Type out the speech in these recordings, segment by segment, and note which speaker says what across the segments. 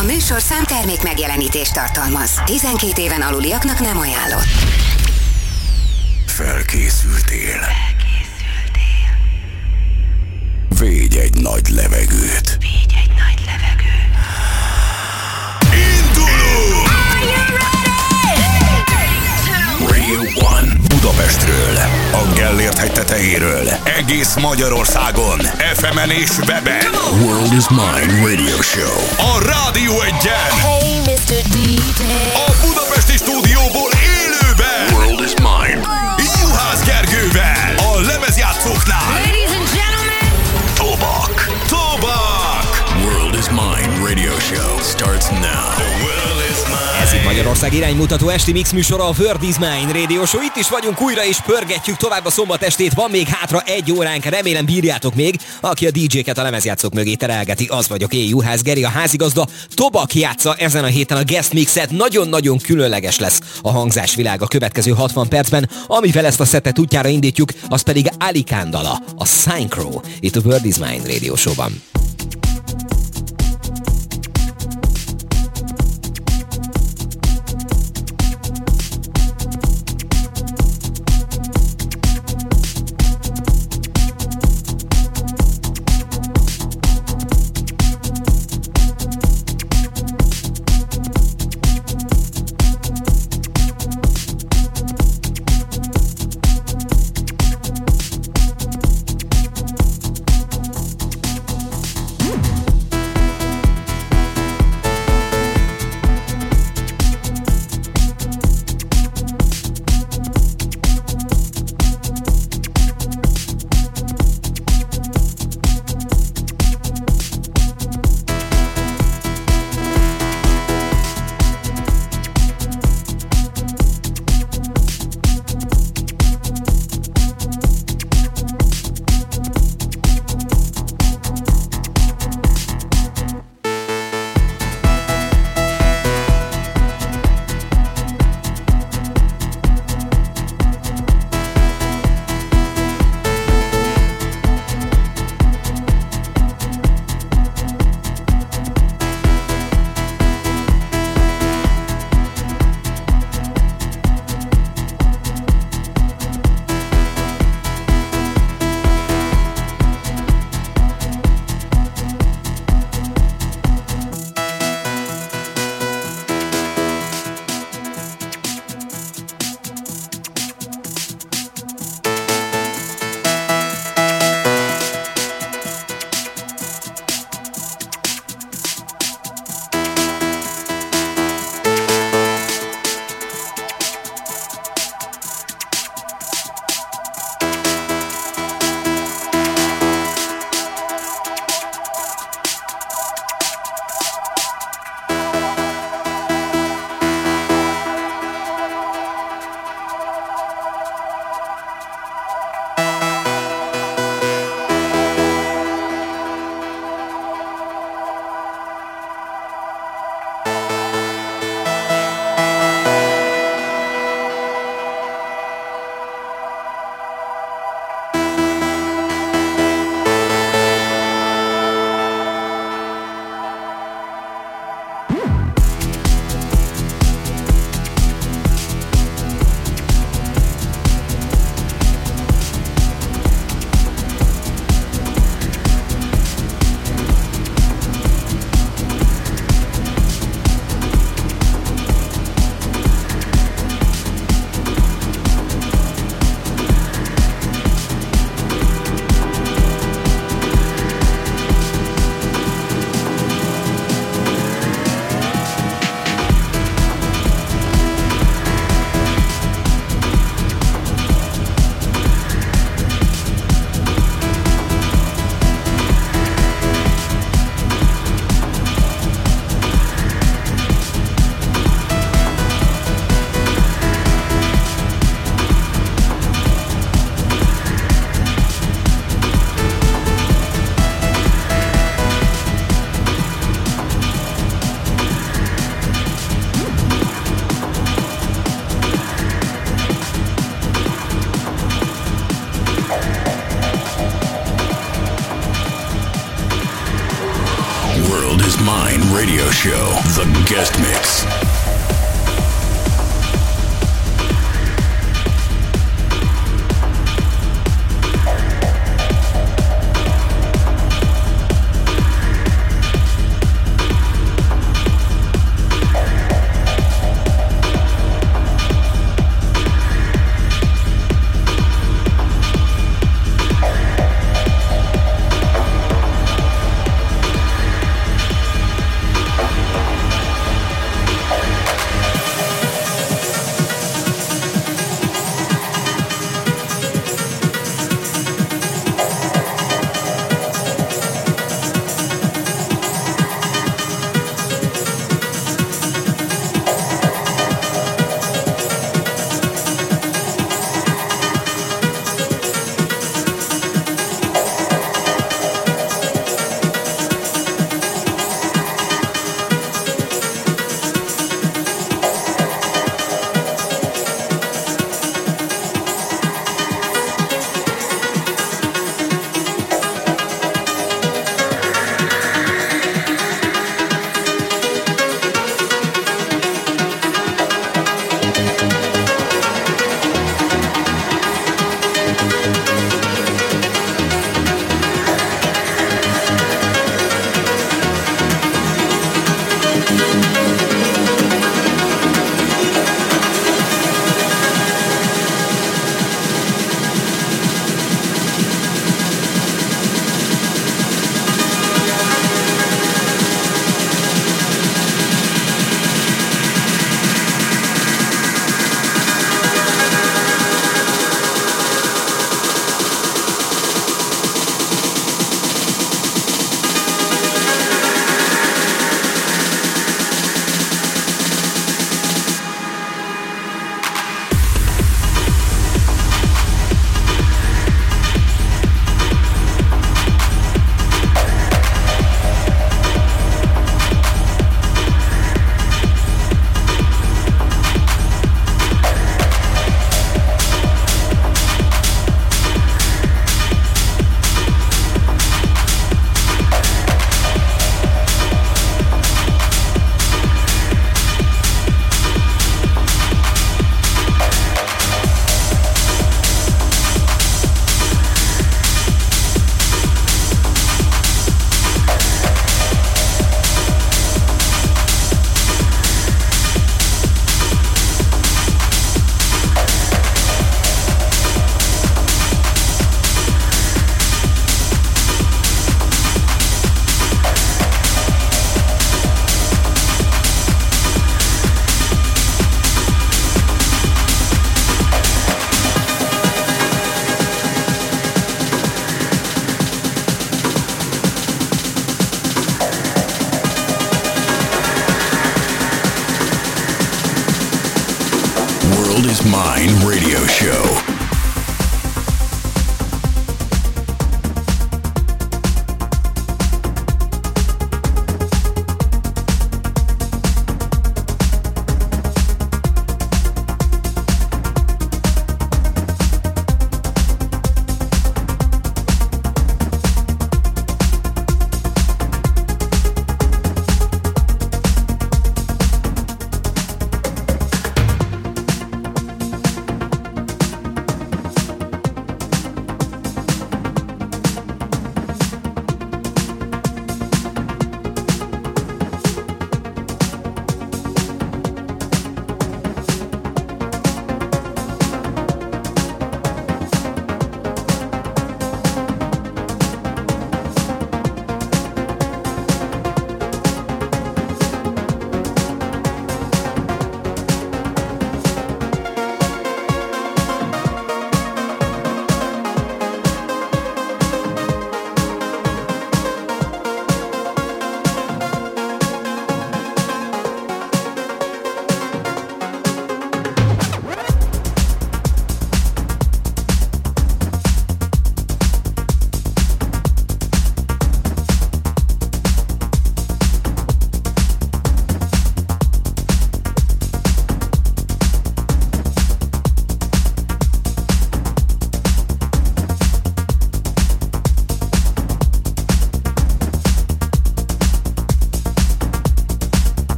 Speaker 1: A műsor számtermék megjelenítést tartalmaz. 12 éven aluliaknak nem ajánlott.
Speaker 2: Felkészültél. Végy egy nagy levegőt.
Speaker 3: Így egy nagy levegő.
Speaker 2: Indulunk! Radio One Budapestről, a Gellért hegy tetejéről, egész Magyarországon, FM-en és weben. World is Mine Radio Show. A Rádió Egyen!
Speaker 3: Hey, Mr. DJ.
Speaker 2: A Budapesti stúdióból élőben! World is Mine. Juhász Gergővel, a lemezjátszóknál.
Speaker 3: Ladies and gentlemen.
Speaker 2: Tobak, Tobak! World is Mine Radio Show starts now. The world is mine.
Speaker 4: Magyarország iránymutató esti mix műsora a World is Mine Radio Show. Itt is vagyunk újra és pörgetjük tovább a szombat estét. Van még hátra egy óránk, remélem bírjátok még. Aki a DJ-ket a lemezjátszók mögé terelgeti, az vagyok én, Juhász Geri, a házigazda. Tobak játsza ezen a héten a guest mixet. Nagyon-nagyon különleges lesz a hangzásvilág a következő 60 percben. Amivel ezt a szettet útjára indítjuk, az pedig Alicandala, a Synchro, itt a World is Mine Radio Show-ban.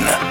Speaker 5: one.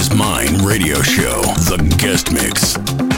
Speaker 5: is Mine radio show,
Speaker 2: The Guest Mix.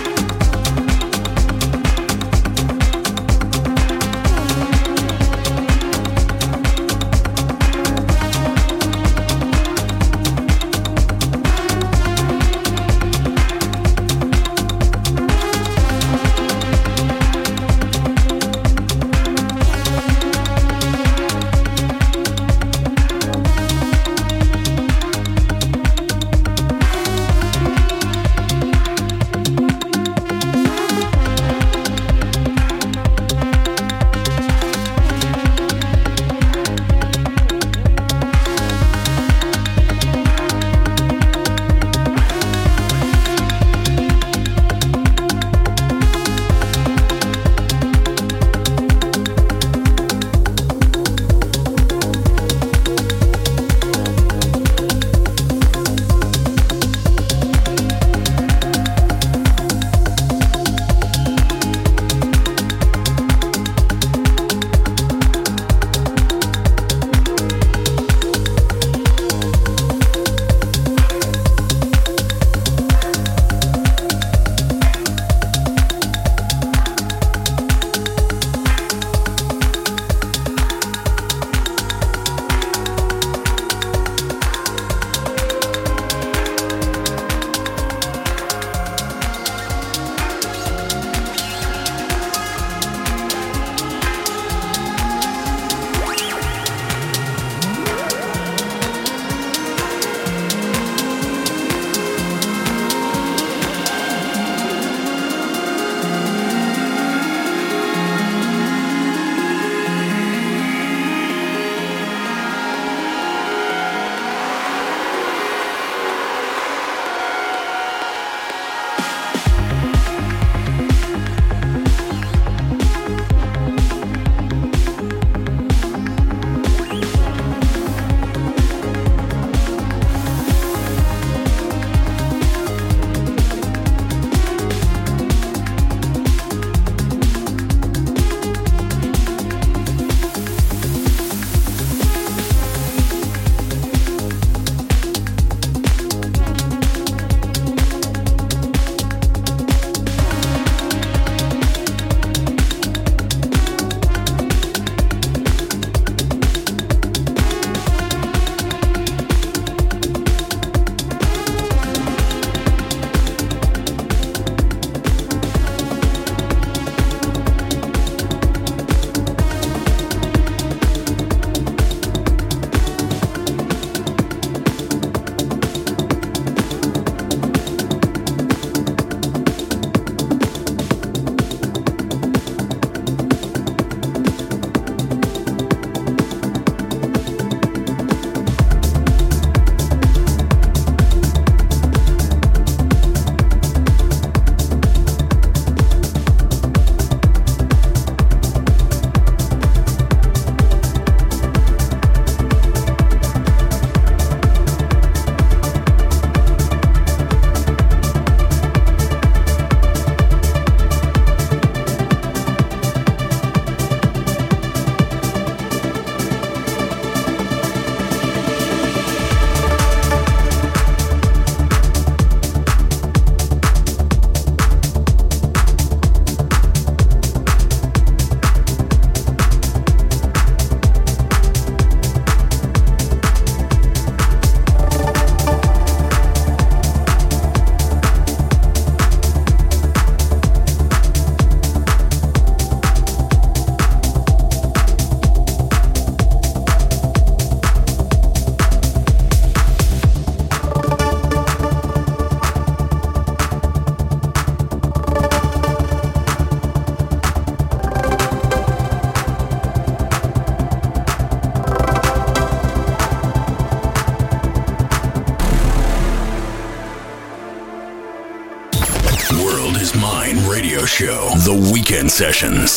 Speaker 2: Sessions.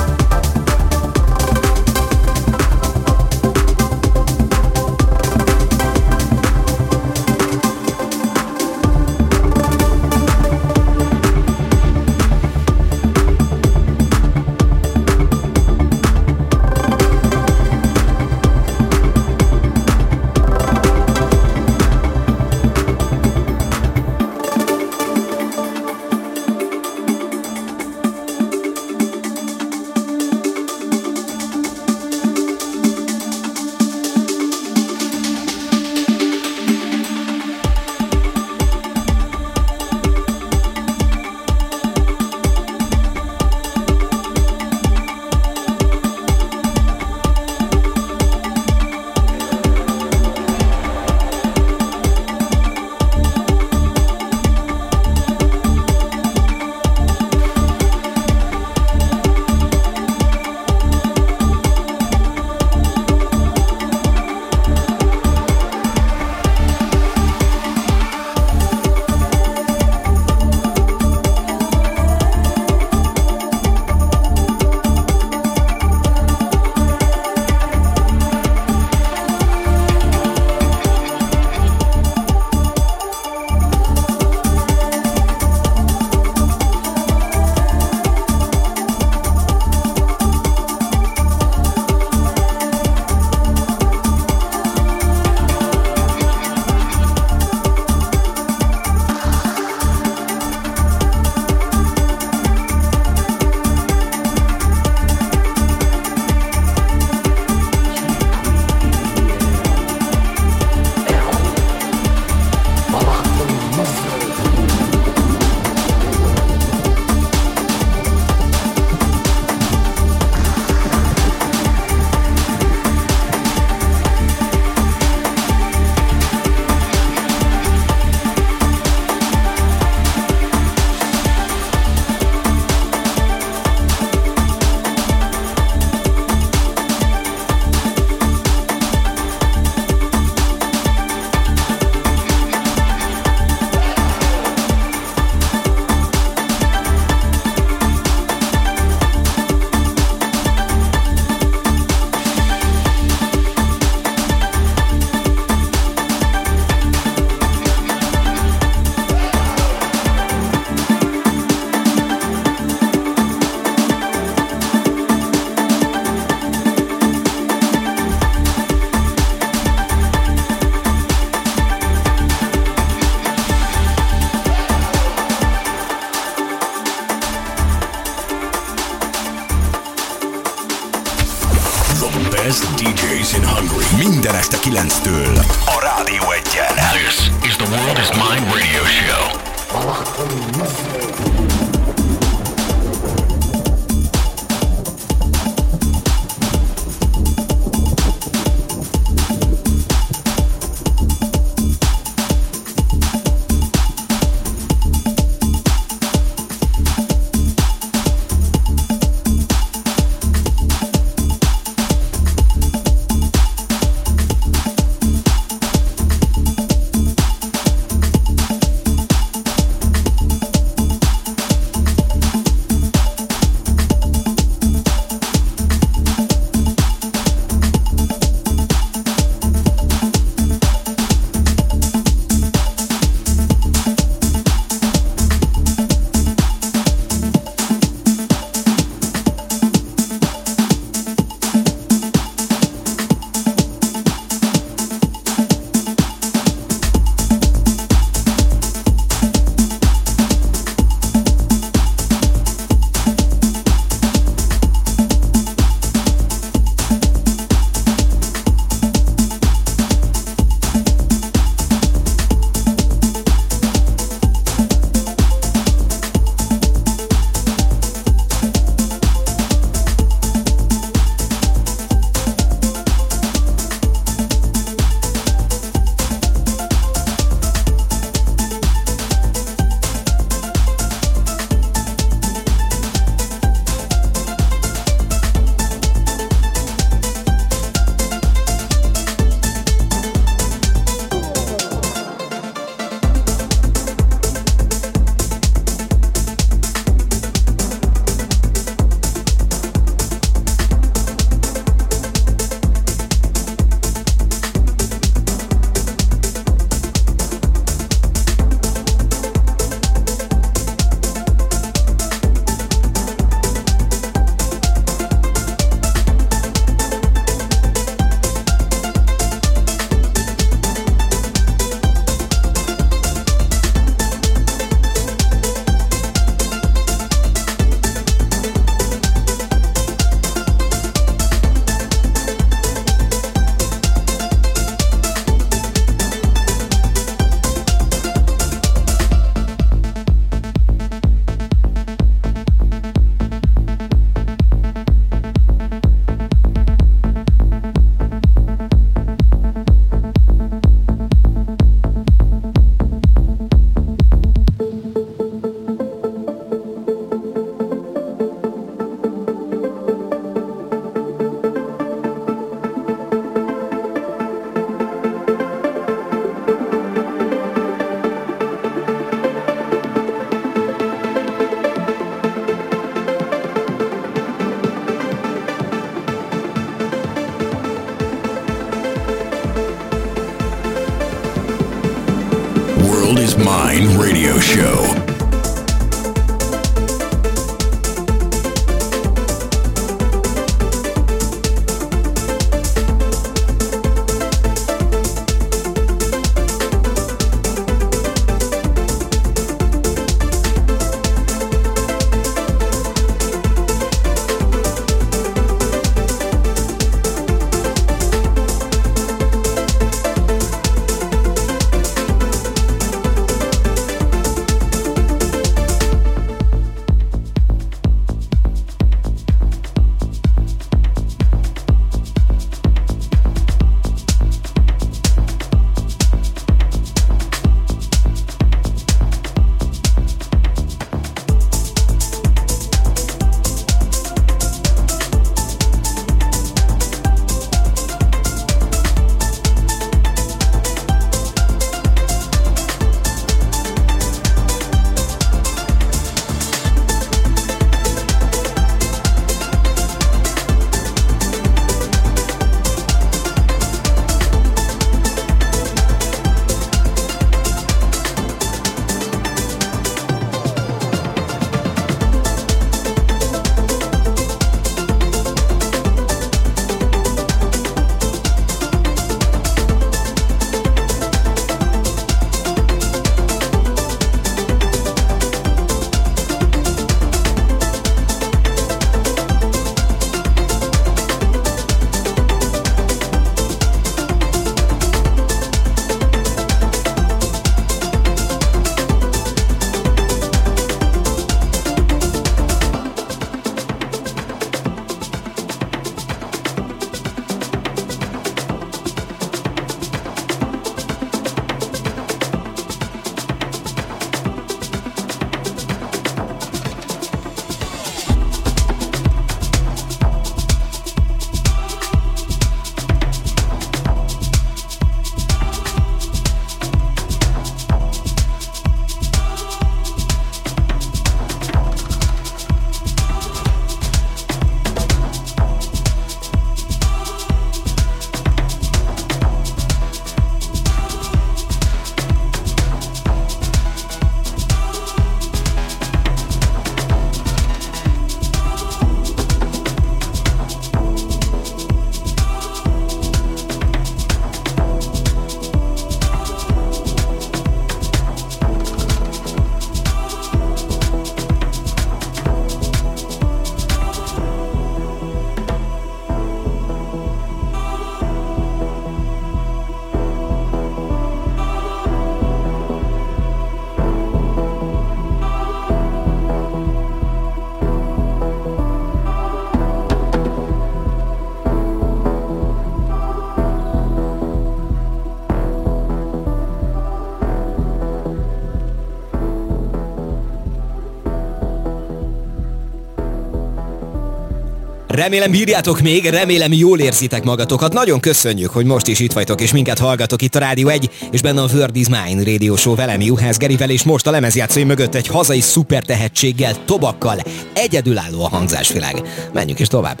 Speaker 4: Remélem bírjátok még, remélem jól érzitek magatokat. Nagyon köszönjük, hogy most is itt vagytok és minket hallgatok itt a Rádió 1, és benne a Word is Mine Radio Show velem Juhász Gerivel, és most a lemezjátszói mögött egy hazai szuper tehetséggel, tobakkal, egyedülálló a hangzásvilág. Menjünk is tovább.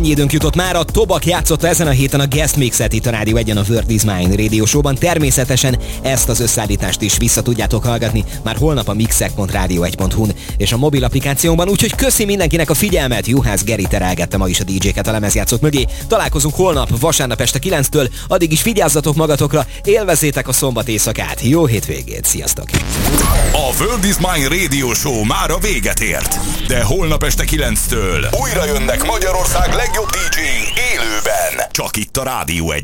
Speaker 4: Ennyi időnk jutott már, a Tobak játszotta ezen a héten a guest mixet itt a Rádió egyen a World is Mine Radio Show-ban. Természetesen ezt az összeállítást is vissza tudjátok hallgatni már holnap a mixek.radio1.hu-n és a mobil applikációban, úgyhogy köszi mindenkinek a figyelmet. Juhász Geri terelgette ma is a DJ-ket a lemezjátszók mögé. Találkozunk holnap, vasárnap este 9-től, addig is vigyázzatok magatokra, élvezétek a szombat éjszakát. Jó hétvégét, sziasztok!
Speaker 6: A World is Mine Radio Show már a véget ért. De holnap este 9-től újra jönnek Magyarország legjobb DJ élőben. Csak itt a Rádió egy.